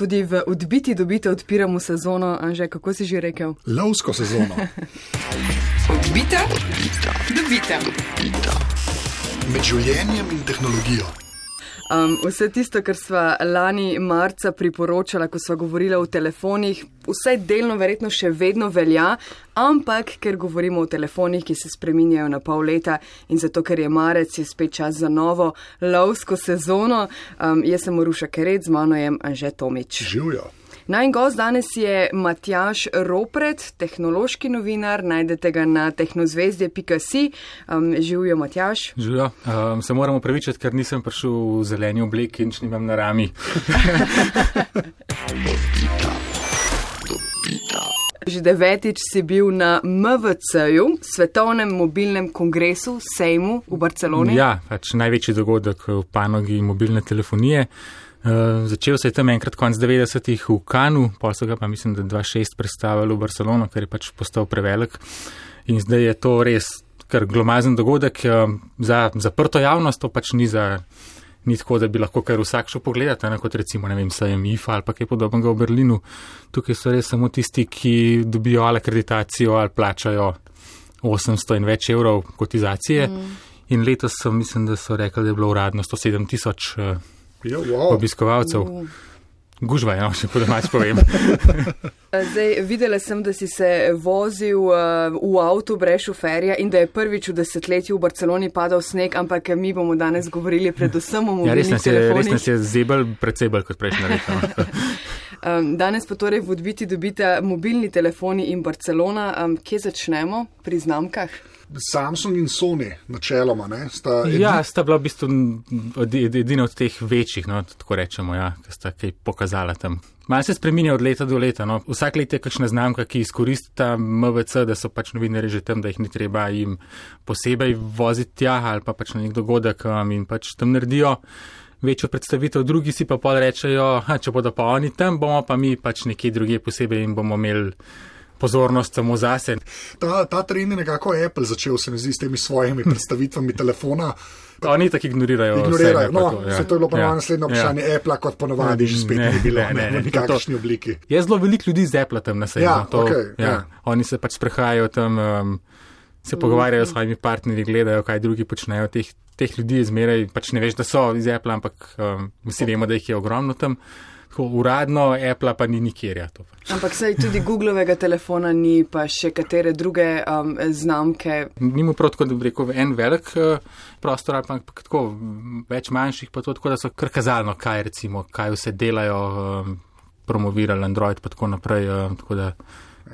tudi v odbiti dobite odpiramo sezono, Anže, kako si že rekel? Lovsko sezono. Odbita, dobita. Med življenjem in tehnologijo. Um, vse tisto, kar sva lani marca priporočala, ko sva govorila o telefonih, vsaj delno verjetno še vedno velja, ampak ker govorimo o telefonih, ki se spreminjajo na pol leta in zato, ker je marec, je spet čas za novo lovsko sezono. Um, jaz sem Ruša Kered, z mano je Anže Tomič. Živijo. Naj gost danes je Matjaš Ropret, tehnološki novinar, najdete ga na tehnozvezdje.si. Um, živijo Matjaš. Živijo. Um, se moramo pravičiti, ker nisem prišel v zeleni obleki in nimam na rami. Že devetič si bil na MVC-ju, svetovnem mobilnem kongresu, sejmu v Barceloni. Ja, pač največji dogodek v panogi mobilne telefonije. Uh, začel se je tam enkrat konc 90-ih v Kanu, pol so ga pa mislim, da 2-6 predstavili v Barcelono, ker je pač postal prevelik. In zdaj je to res kar glomazen dogodek uh, za zaprto javnost, to pač ni za. Ni tako, da bi lahko kar vsak šel pogledati, ne, kot recimo, ne vem, sajem IFA ali pa kaj podobnega v Berlinu. Tukaj so res samo tisti, ki dobijo ali akreditacijo ali plačajo 800 in več evrov kotizacije. Mm. In letos so, mislim, da so rekli, da je bilo uradno 107 tisoč. Uh, Ja, wow. obiskovalcev. Gužva je, no, če po domač povem. Zdaj, videla sem, da si se vozil uh, v avtu brez šoferja in da je prvič v desetletju v Barceloni padal sneg, ampak mi bomo danes govorili predvsem o Ja, res mobilnih nas je, telefonih. res nas je zebel, predvsej bolj kot prejšnja leta. Um, danes pa torej v odbiti dobite mobilni telefoni in Barcelona. Um, kje začnemo? Pri znamkah? Samsung in Sony, načeloma, ne, sta Ja, sta bila v bistvu edina od teh večjih, no, tako rečemo, ja, ki sta kaj pokazala tam. Malo se spreminja od leta do leta. No. Vsak let je kakšna znamka, ki izkoristi ta MVC, da so pač novinari že tam, da jih ni treba jim posebej voziti tja ali pa pač na nek dogodek um, in pač tam naredijo večjo predstavitev. Drugi si pa pol rečejo, "Ha, če bodo pa oni tam, bomo pa mi pač nekje drugje posebej in bomo imeli pozornost samo zase. Ta, ta trend je nekako Apple začel, se mi zdi, s temi svojimi predstavitvami telefona. Oni tako ignorirajo. Ignorirajo. vse, ne, pa No, to, ja. se to je bilo pa Ja, ja. naslednje vprašanje. Ja. Apple, kot ponavadi, že spet Ne, ni bilo ne, ne, ne, v to- nikakršni obliki. Je zelo veliko ljudi z Apple tam na sebi. Ja, no, to, okej, ja. ja. Oni se pač sprehajajo tam, um, se pogovarjajo s svojimi partnerji, gledajo, kaj drugi počnejo. Teh, teh ljudi je zmeraj, pač ne veš, da so iz Apple, ampak um, vsi vemo, da jih je ogromno tam. Tako, uradno Apple pa ni nikjer. Ja. Ampak saj tudi Googlovega telefona ni, pa še katere druge um, znamke. Ni mu prav tako, da bi rekel, en velik uh, prostor, ampak tako več manjših, pa to tako, da so kar kazalno, kaj recimo, kaj vse delajo, um, promovirali Android pa tako naprej. Um, tako da,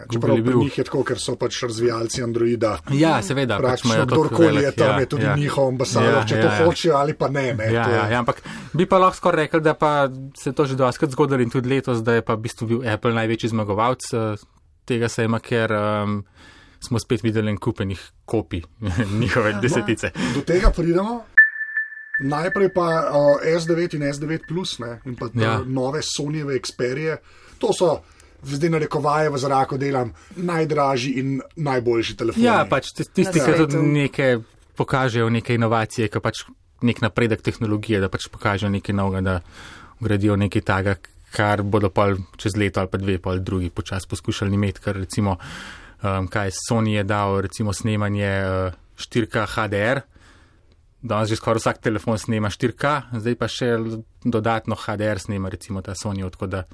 Čeprav Google je pri njih je tako, ker so pač razvijalci Androida. Ja, seveda, pač Praktično toliko kdorkoli je tam, ja, je tudi ja. njihov ambasador, Ja, če ja, to ja. hočejo ali pa ne. ne Ja, je- ja, ja, ampak bi pa lahko skoraj rekel, da pa se je to že doskrat zgodilo in tudi letos, da je pa v bistvu bil Apple največji zmagovalec eh, tega sejma, ker um, smo spet videli en kupenih kopij njihove desetice. Do tega pridemo. Najprej pa uh, S9 in S9, plus, ne, in pa ja. Ja. nove Sonyjeve Xperije. To so, zdaj na rekovaje v zraku delam, najdražji in najboljši telefoni. Ja, pač tis- tisti, Na ki tudi nekaj pokažejo, neke inovacije, ki pač nek napredek tehnologije, da pač pokažejo nekaj novega, da gradijo nekaj taga, kar bodo pa čez leto ali pa dve, pa drugi počasi poskušali imeti, ker recimo, um, kaj Sony je dal, recimo snemanje uh, 4K HDR. Danes že skoraj vsak telefon snema 4K, zdaj pa še dodatno HDR snema, recimo ta Sony. Tako da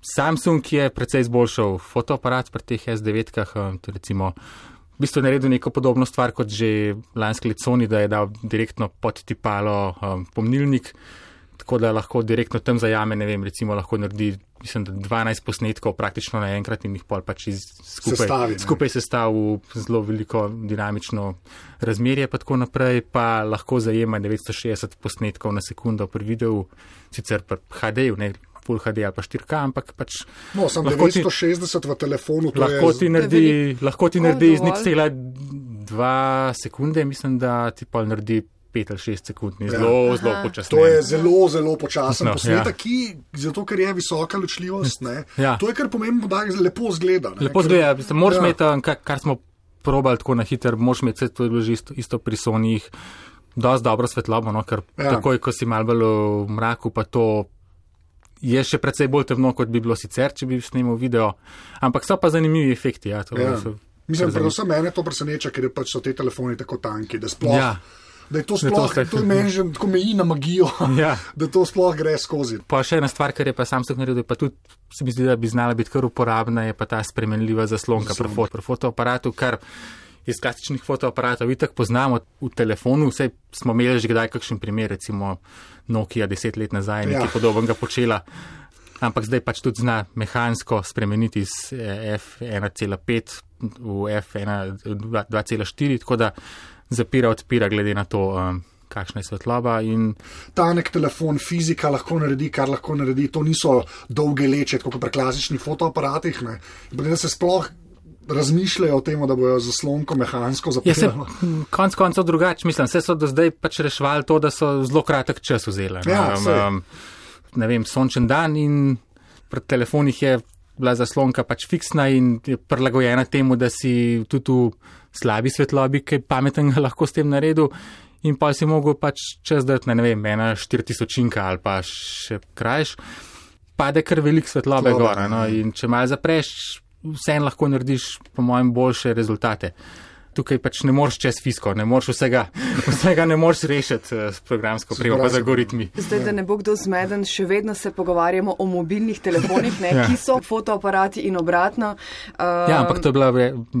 Samsung je precej izboljšal fotoaparat pri teh S9-kah, um, to recimo v bistvu naredil neko podobno stvar kot že lanski let Sony, da je dal direktno pod tipalo um, pomnilnik, tako da lahko direktno tam zajame, ne vem, recimo lahko naredi, mislim, da 12 posnetkov praktično naenkrat in jih pol pač iz, skupaj, Sestavi, skupaj sestavi v zelo veliko dinamično razmerje, pa tako naprej, pa lahko zajema 960 posnetkov na sekundo pri videu, sicer pri HD-ju, ne Full HD ali pa 4K, ampak pač No, sem lahko ti- 960 v telefonu, to lahko ti naredi, lahko ti naredi iz dovolj. nič cela dva sekunde, mislim, da ti pa naredi pet ali šest sekund, ni Ja. zelo, zelo počasno. To je zelo, zelo počasen No, posnetek, ja. ki, zato ker je visoka ločljivost, ne, Ja. to je kar pomembno, da lepo zgleda. Ne, Lepo ker- zgleda, mislim, moraš Ja. imeti, um, kar, kar smo probali tako na hiter, moraš imeti, saj to je bilo že isto, isto pri Sonjih, dosti dobro svetlobo, no, ker Ja. takoj, ko si mal bolj v mraku, pa to je še precej bolj temno, kot bi bilo sicer, če bi snimal video. Ampak so pa zanimivi efekti. Ja, to, Ja. so Mislim, kar predvsem mene to preseneča, ker pač so te telefoni tako tanki, da sploh. Ja. Da je to Da je to sploh, to meni že tako meji na magijo, Ja. da to sploh gre skozi. Pa še ena stvar, kar je pa Samsung naredil, pa tudi se mi zdi, da bi znala biti kar uporabna, je pa ta spremenljiva zaslonka pri, fot pri fotoaparatu, kar iz klasičnih fotoaparatov itak poznamo v telefonu. Vse smo imeli že kdaj kakšen primer, recimo Nokia deset let nazaj, Ja. nekaj podobnega počela. Ampak zdaj pač tudi zna mehansko spremeniti iz eh, F1,5 v F2,4, tako da zapira, odpira glede na to, um, kakšna je svetloba. In Tanek telefon, fizika lahko naredi, kar lahko naredi. To niso dolge leče, kot pri klasičnih fotoaparatih. ne. In Potem da se sploh razmišljajo o tem, da bojo zaslonko mehansko Ja, se, zapirali. konc koncev drugače, mislim, vse so do zdaj pač reševali to, da so zelo kratek čas vzeli. ne. Ja, saj. um, ne vem, sončen dan in pri telefonih je bila zaslonka pač fiksna in je prilagojena temu, da si tudi v slabi svetlobi kaj pametnega lahko s tem naredil. In pa si mogel pač čez dati, ne vem, ena 4000 ali pa še krajš, pade kar velik Svetlobe, gor. No? In če malo zapreš, vseeno lahko narediš, po mojem, boljše rezultate. Tukaj pač ne moreš čez fisko, ne moreš vsega, vsega ne moreš rešiti eh, s programsko opremo, pa z algoritmi. Zdaj, da ne bo kdo zmeden, še vedno se pogovarjamo o mobilnih telefonih, ne, Ja. ki so fotoaparati in obratno. Uh, Ja, ampak to je bila,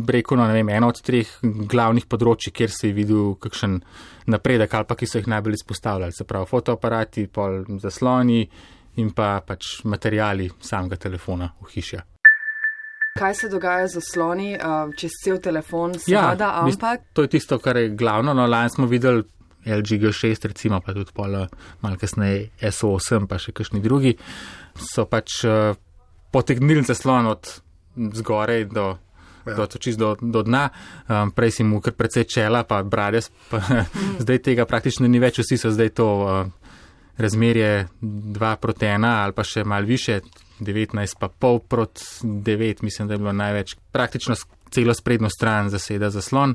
rekel, no, ne vem, ena od treh glavnih področji, kjer je videl kakšen napredek ali pa ki so jih najbolj izpostavljali. Se pravi, fotoaparati, pol zasloni in pa pač materijali samega telefona v hiši. Kaj se dogaja z zasloni uh, čez cel telefon, Ja, seveda, bistvu ampak To je tisto, kar je glavno. No, lani smo videli LG G6, recimo pa tudi pol, eh, malo kasneje SO8, pa še kakšni drugi, so pač uh, potegnili zaslon od zgoraj do. Ja. Do, do, do dna, um, prej si mu kar precej čela, pa brade, pa, zdaj tega praktično ni več, vsi so zdaj to uh, razmerje 2 proti 1 ali pa še mal više, 19 pa pol proti 9, mislim, da je bilo največ. Praktično celo sprednjo stran zaseda zaslon.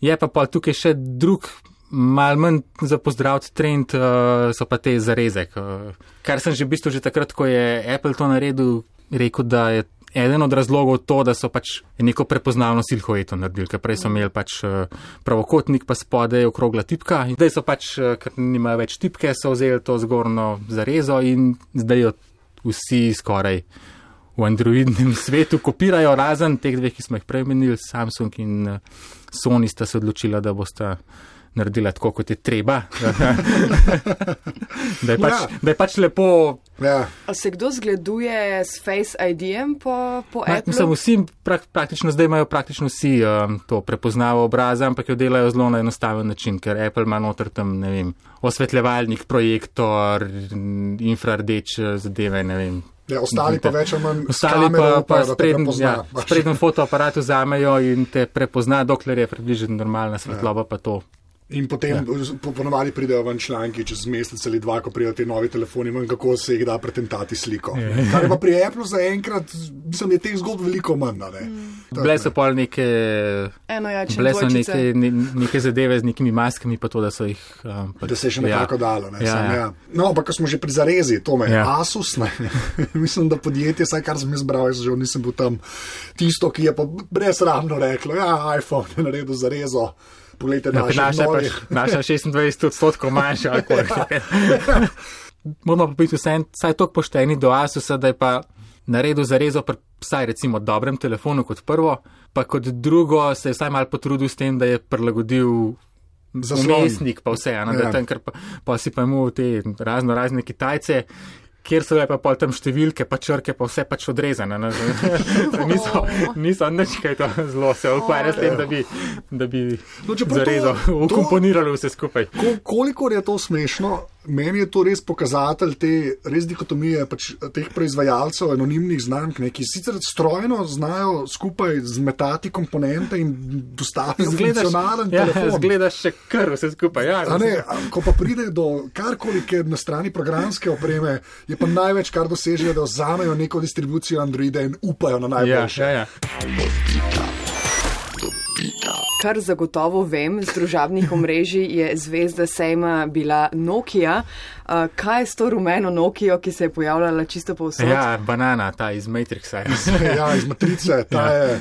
Je pa pa tukaj še drug, mal manj za pozdraviti trend, uh, so pa te zarezek. Uh, kar sem že v bistvu že takrat, ko je Apple to naredil, rekel, da je eden od razlogov to, da so pač neko prepoznavno silhueto naredili, ker prej so imeli pač uh, pravokotnik, pa spodaj okrogla tipka. In zdaj so pač, uh, ker nimajo več tipke, so vzeli to zgornjo zarezo in zdaj jo vsi skoraj v androidnem svetu kopirajo, razen teh dveh, ki smo jih prej menili, Samsung in eh, Sony sta se odločila, da bosta naredila tako, kot je treba. da, je pač, Ja. da je pač lepo. Ja. a se kdo zgleduje s Face ID-jem po, po Ja, Apple? mislim, vsi prak, praktično zdaj imajo praktično vsi um, to prepoznavo obraza, ampak jo delajo zelo na enostaven način, ker Apple ima noter tam, ne vem, osvetljevalnik, projektor, infrardeč eh, zadeve, ne vem. Ja, ostali pa več ali manj. Ostali kamero pa, pa te prepozna. ja, Pač. spreden fotoaparat vzamejo in te prepozna, dokler je približno normalna svetloba, pa to. In potem ja. po, ponovadi pridejo ven članki čez mesec ali dva, ko pridejo ti novi telefoni, in kako se jih da pretentati sliko. Ja. Kar pa pri Apple zaenkrat, mislim, je teh zgodb veliko manj. Ne? Mm. Bile so pol neke, bile so neke, ne, neke zadeve z nekimi maskami, pa to, da so jih. Um, pač, Da se je še nekako ja. dalo. Ne, Ja, sam, ja. ja. No, ampak ko smo že pri zarezi, to me je ja. Ja. Asus. Ne. Mislim, da podjetje, vsaj kar sem jaz bral, jaz že nisem bil tam, tisto, ki je pa brezramno reklo, ja, iPhone je naredil zarezo. Poglejte, Ja, naše novi. pač, naša 26 odstotkov manjša, ali kako je. Moramo pa biti vsaj, vsaj tako pošteni do Asusa, da je pa naredil zarezo pri vsaj recimo dobrem telefonu kot prvo, pa kot drugo se je vsaj mal potrudil s tem, da je prilagodil Zaslon. umestnik pa vse, ano, Ja. ja. tam, ker pa, pa si pa imel te razno razne Kitajce. Kjer so le pa pol tam številke, pa črke, pa vse pač odrezane. Ne? niso, niso nič kaj to zelo se ukvarjali s tem, da bi, da bi No, to- ukomponirali vse skupaj. Ko, kolikor je to smešno, meni je to res pokazatelj te res dikotomije pač, teh proizvajalcev anonimnih znamk, ne, ki sicer strojno znajo skupaj zmetati komponente in dostaviti funkcionalen ja, telefon. zgledaš še kar vse skupaj. Ja, A Ne, a ko pa pride do karkoli, ker na strani programske opreme je pa največ, kar dosežejo, da vzamejo neko distribucijo Androida in upajo na ja, najboljše. ja, ja. Kar zagotovo vem z družabnih omrežij je zvezda sejma bila Nokia. Uh, kaj je s to rumeno Nokijo, ki se je pojavljala čisto povsod? Ja, banana, ta iz Matrixa. ja, iz matrice, ta ja. je.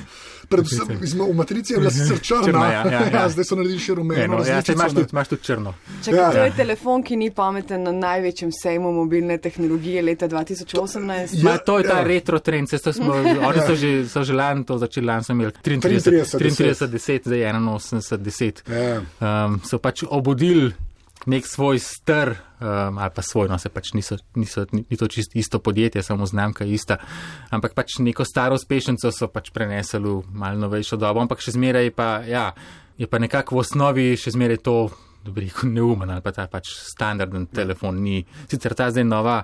Predvsem, iz, v matrici je bila sicer črna, Črna, ja, ja, ja. zdaj so naredili še rumeno. Eno, ja, saj imaš tudi, imaš tudi črno. Čakaj, Ja, to je telefon, ki ni pameten na največjem sejmu mobilne tehnologije leta 2018. Ja, Ma, to je ta ja. retro trend, to smo, oni so že, so že lani to začeli, lani so imeli 33, 33, 33 10, zdaj 81, 10. Ja. Um, so pač obudili nek svoj str, um, ali pa svoj, no se pač niso, niso, ni, ni to čisto isto podjetje, samo znamka je ista, ampak pač neko staro uspešnico so pač prenesli v malo novejšo dobo, ampak še zmeraj pa, ja, je pa nekako v osnovi še zmeraj to, bi rekel, neumen ali pa ta pač standarden telefon ni. Sicer ta zdaj nova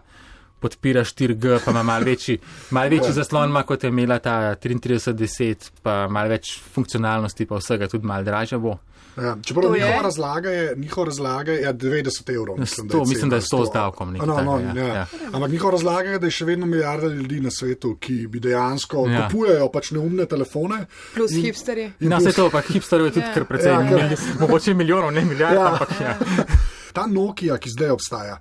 podpira 4G, pa ima malo večji, mal večji zaslon, ima, kot je imela ta 3310, pa malo več funkcionalnosti, pa vsega tudi malo dražja bo. Ja, čeprav To je? njihova razlaga je, njihova razlaga je ja, 90 evrov. Mislim, Sto, da je mislim, da je cena, 100 z davkom, No, no, ja. ja, ja. Ampak njihova razlaga je, da je še vedno milijarda ljudi na svetu, ki bi dejansko Ja. kupujejo pač neumne telefone. Plus hipsterji. in No, plus- to, pa hipsterjev je tudi Ja. kar precej, Ja, ja, kar- mogoče milijonov, ne milijard, Ja. ampak ja. Ta Nokia, ki zdaj obstaja,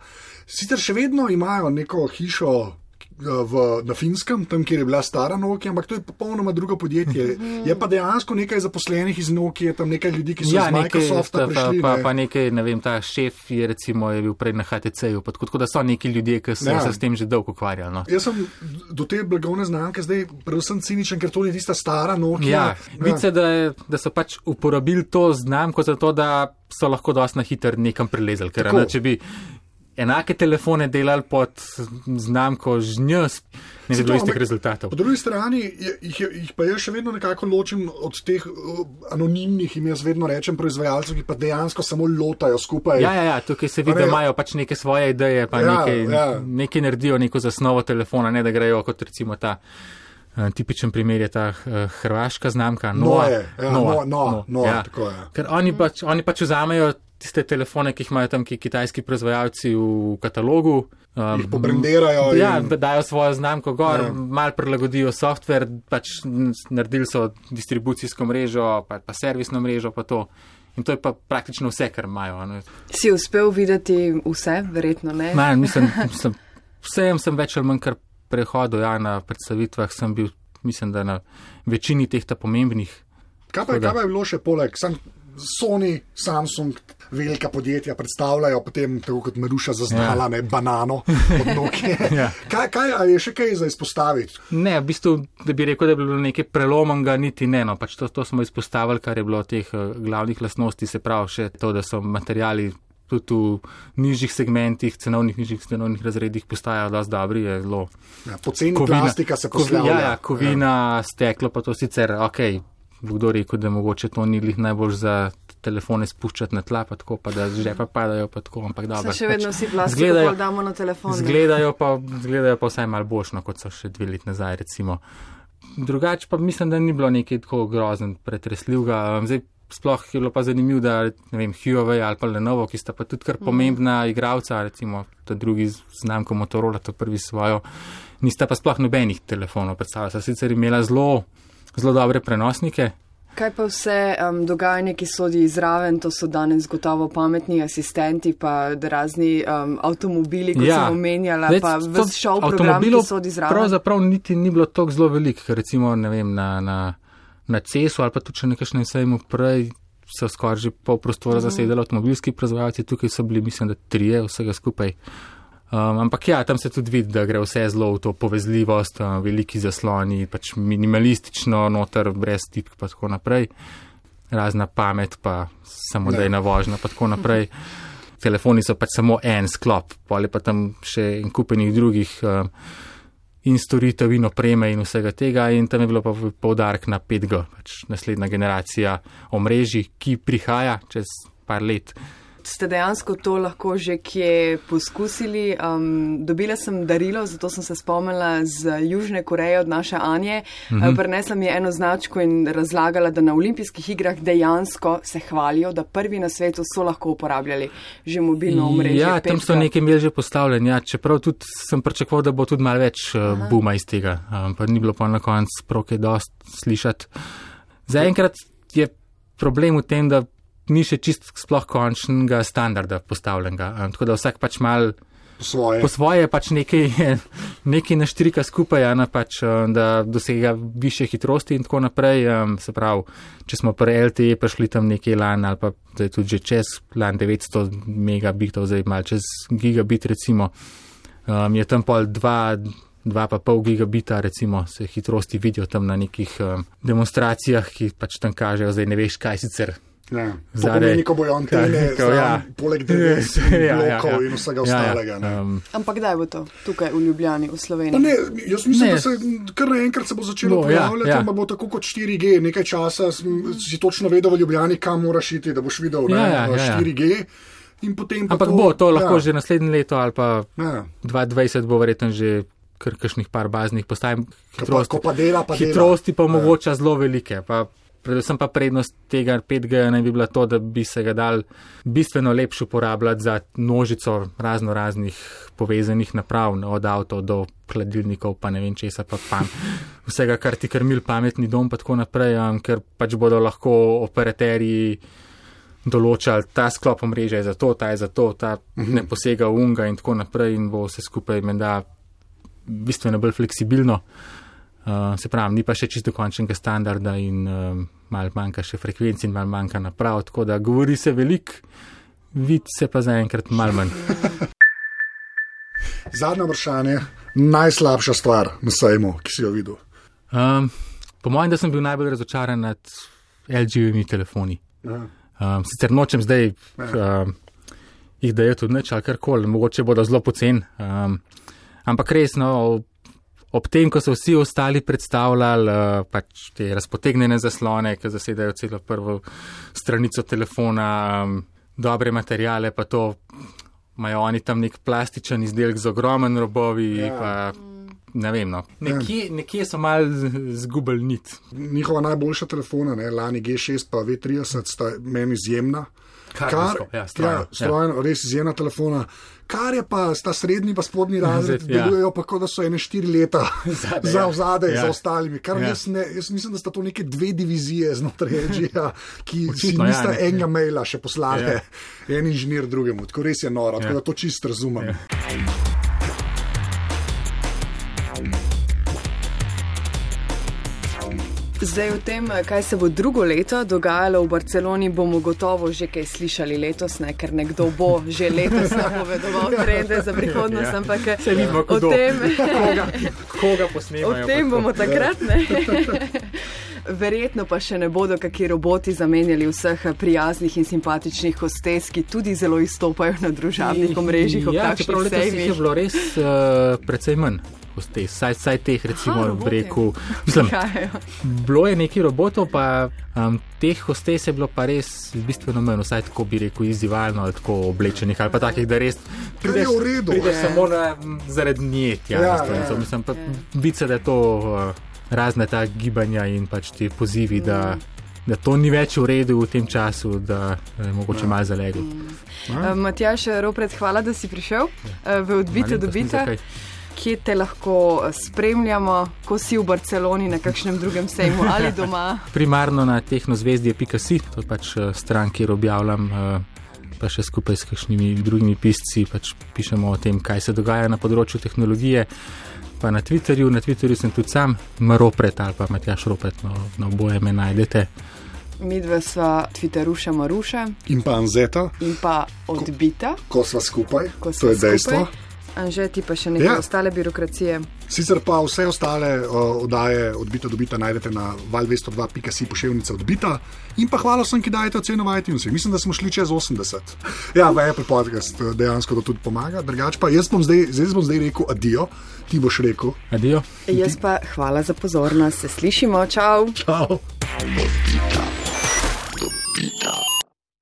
sicer še vedno imajo neko hišo. Eh, V, na Finskem, tam, kjer je bila stara Nokia, ampak to je popolnoma drugo podjetje. Je pa dejansko nekaj zaposlenih iz Nokia, tam nekaj ljudi, ki so Ja, iz nekaj, Microsofta pa, prišli. pa, ne. pa nekaj, ne vem, ta šef je recimo je bil prej na HTC-ju, pa tako tako da so neki ljudje, ki so Ja. se s tem že dolgo ukvarjali. No. Jaz sem do te blagovne znamke zdaj predvsem ciničen, ker to je tista stara Nokia. Ja, vidi se, da, je- da so pač uporabili to znamko zato, da so lahko dosti na hitro nekam prelezali. Ker Tako. ne, če bi enake telefone delali pod znamko žnjs, ne bilo to, istih rezultatov. Po drugi strani je- jih, jih pa jaz še vedno nekako ločim od teh uh, anonimnih, jim jaz vedno rečem, proizvajalcev, ki pa dejansko samo lotajo skupaj. Ja, ja, ja, tukaj se vidi, A ne, da imajo pač neke svoje ideje, pa Ja, ja, nekaj, ja. ja. nekaj naredijo, neko zasnovo telefona, ne da grejo kot recimo ta. eh, Tipičen primer je ta uh, hrvaška znamka Noa. Noe, ja, Noa, Noa, Noa, ja. tako je. Ker oni pač, oni pač vzamejo tiste telefone, ki jih imajo tam ki kitajski proizvajalci v katalogu. Um, Jih pobrandirajo Ja, in- dajo svojo znamko gor, Ja. mal prilagodijo software, pač naredili so distribucijsko mrežo, pa, pa servisno mrežo, pa to. In to je pa praktično vse, kar imajo. a ne. Si uspel videti vse, verjetno ne. Ma, mislim, mislim, vsem sem več ali manj kar prehodil, ja, na predstavitvah sem bil, mislim, da na večini teh ta pomembnih. Kaj pa, kaj pa je bilo še poleg? Sam Sony, Samsung, velika podjetja predstavljajo potem, tako kot Maruša zaznala, ja. ne banano od Nokia. Ja. kaj, kaj, je še kaj za izpostaviti? Ne, v bistvu, da bi rekel, da bi bilo nekaj prelomanga, niti ne. No, pač to, to smo izpostavili, kar je bilo teh uh, glavnih lastnosti, se pravi še to, da so materijali tudi v nižjih segmentih, cenovnih nižjih cenovnih razredih postajajo dosti dobri, je zelo. Ja, poceni plastika se kovi- poslavlja. Ja, ja, kovina, ja. steklo pa to sicer, ok, bo kdo rekel, da mogoče to ni glih najbolj za telefone spuščati na tla, pa tako, pa da z žepa padajo, pa tako, ampak dobro. Se še vedno vsi plastiko izgledajo- bolj damo na telefon. Zgledajo pa, zgledajo pa vsaj malo boljšno, kot so še dve leti nazaj, recimo. Drugače pa mislim, da ni bilo nekaj tako grozen, pretresljivega. Um, Zdaj, sploh je bilo pa zanimivo, da ne vem, Huawei ali pa Lenovo, ki sta pa tudi kar pomembna igralca, recimo ta drugi znamko Motorola, to prvi svojo, nista pa sploh nobenih telefonov predstavljala. Sta sicer imela zelo, zelo dobre prenosnike. Kaj pa vse um, dogajanje, ki sodi izraven, to so danes gotovo pametni asistenti, pa razni um, avtomobili, kot ja. sem omenjala, Zdaj, pa vse šov program, ki sodi zraven. Pravzaprav niti ni bilo tako zelo veliko, ker recimo ne vem, na, na, na CES-u ali pa tudi še nekaj sejmu prej so skoraj že pol prostora Mhm. zasedali avtomobilski proizvajalci, tukaj so bili, mislim, da trije vsega skupaj. Um, ampak ja, tam se tudi vidi, da gre vse zelo v to povezljivost, um, veliki zasloni, pač minimalistično, noter, brez tipk in tako naprej. Razna pamet, pa samo Ne. da je na vožnja, pa tako naprej. Telefoni so pač samo en sklop, pol je pa tam še en kupenih drugih um, in storitev in opreme in vsega tega, in tam je bilo pa poudarek na 5G, pač naslednja generacija omrežij, ki prihaja čez par let. Ste dejansko to lahko že kje poskusili? Um, dobila sem darilo, zato sem se spomnila z Južne Koreje od naše Anje. Mm. -hmm. Prinesla mi je eno značko in razlagala, da na olimpijskih igrah dejansko se hvalijo, da prvi na svetu so lahko uporabljali že mobilno omrežje. Ja, tam so 5G. nekaj imeli že postavljen, ja, čeprav tudi sem pričakoval, da bo tudi malo več uh, buma iz tega, um, pa ni bilo pa na koncu proke dost slišati. Zaenkrat je problem v tem, da ni še čist sploh končnega standarda postavljenega, tako da vsak pač mal Po svoje. po svoje pač nekaj, nekaj naštrika skupaj, a ne pač, da dosega više hitrosti in tako naprej. Se pravi, če smo pri LTE prišli tam nekaj lan ali pa tudi že čez lan 900 megabitov, zdaj mal čez gigabit recimo, je tam pol 2. Dva pa pol gigabita, recimo, se hitrosti vidijo tam na nekih um, demonstracijah, ki pač tam kažejo, zdaj ne veš, kaj sicer Ja. Zadaj- pomeni, ko bojo antene, Ja, zraven, ja. poleg dreves, Ja, ja, blokov ja. in vsega Ja, ja, ostalega. ne. um, Ampak kdaj bo to tukaj v Ljubljani, v Pa Sloveniji? ne, jaz mislim, Ne. da se kar naenkrat se bo začelo Bo, ja, pojavljati, ja. ampak bo tako kot 4G. Nekaj časa si točno vedel v Ljubljani, kam moraš iti, da boš videl ne, Ja, ja, ja, ja. 4G. In potem pa ampak to, bo to lahko ja, že naslednje leto ali pa Ja. 2020 bo verjetno že kar kakšnih par baznih postaj. Pa, Hitrosti, pa dela, pa hitrosti pa dela. Ja. omogoča zelo velike. Pa predvsem pa prednost tega 5G naj bi bila to, da bi se ga dal bistveno lepše uporabljati za množico razno raznih povezanih naprav, no, od avto do hladilnikov, pa ne vem česa, pa pam. Vsega, kar ti krmil pametni dom, pa tako naprej, um, ker pač bodo lahko operaterji določali, ta sklop omrežja je za to, ta je za to, ta ne posega unga in tako naprej in bo vse skupaj menda bistveno bolj fleksibilno. Uh, se pravi, ni pa še čisto končnega standarda in um, mal manjka še frekvenci in mal manjka naprav, tako da govori se veliko, vid se pa zaenkrat mal manj. Zadnje vprašanje, najslabša stvar na sajmu, ki si jo videl. Um, po mojem, da sem bil najbolj razočaran nad LG-ovimi telefoni. Ja. Um, sicer nočem zdaj um, jih dajati tudi nič ali karkoli, mogoče bodo zelo pocen. Um, ampak resno, ob tem, ko so vsi ostali predstavljali uh, pač te razpotegnjene zaslone, ki zasedajo celo prvo stranico telefona, dobre materijale, pa to imajo oni tam nek plastičen izdelek z ogromen robovi. Ja. Pa, Ne vem, no. nekje, nekje so mal zgubili nit. Njihova najboljša telefona, ne, lani G6 pa V30, sta meni izjemna. Karbonsko, ja, strojno, ja, strojno res izjemna telefona. Kar je pa ta srednji, pa spodnji razred, Ja. delujejo pa kot da so ene štiri leta Zadaj, za ja. vzadej, Ja. za ostalimi. Kar Ja. jaz, ne, jaz mislim, da sta to neke dve divizije znotraj LG-ja, ki si Očitno, ja, nista ne. enega maila še poslali, Ja. en inženir drugemu. Tako res je noro, tako Ja. da to čist razumem. Ja. Zdaj o tem, kaj se bo drugo leto dogajalo v Barceloni, bomo gotovo že kaj slišali letos, ne? ker nekdo bo že letos napovedoval trende za prihodnost, Ja. ampak Saj vidimo, o kdo. tem, Koga, koga o tem bomo takrat ne. Verjetno pa še ne bodo kakšni roboti zamenjali vseh prijaznih in simpatičnih hostes, ki tudi zelo izstopajo na družabnih omrežjih, ja, čeprav letos jih je bilo res uh, precej manj. Hostes, saj, saj teh, recimo, Aha, reku. Mislim, bilo je nekaj robotov, pa um, teh hostes je bilo pa res bistveno manj, vsaj tako bi rekel, izzivalno ali tako oblečenih ali pa takih, da res Kar je v redu. prideš Ja. samo na, zaradi nje. Ja, stranico. ja. Mislim, pa vidi se, da je to uh, razne ta gibanja in pač ti pozivi, da, da to ni več v redu v tem času, da je mogoče malo zaleglo. Uh, Matjaš, Ropret, hvala, da si prišel uh, v odbite dobite. Kje te lahko spremljamo, ko si v Barceloni na kakšnem drugem sejmu ali doma? Primarno na tehnozvezdje.si, to je pač eh, stran, kjer objavljam, eh, pa še skupaj s kakšnimi drugimi pisci, pač pišemo o tem, kaj se dogaja na področju tehnologije. Pa na Twitterju, na Twitterju sem tudi sam, Maropret ali pa Matjaš Ropret, no, na oboje me najdete. Mi dva sva Twitteruša Maruša In pa Anzeta, in pa odbita, ko sva skupaj, ko to sva je dejstvo. Anže ti pa še neke Ja. ja. ostale birokracije. Sicer pa vse ostale uh, oddaje odbita dobita najdete na val202.si pošiljnica odbita. In pa hvala vsem, ki dajete oceno v iTunesih. Mislim, da smo šli čez 80. Ja, v Apple podcast eh, dejansko to tudi pomaga. Drugač pa jaz bom zdaj, zdaj bom zdaj rekel adijo, ti boš rekel Adijo. Jaz pa hvala za pozornost, se slišimo, čau! čau.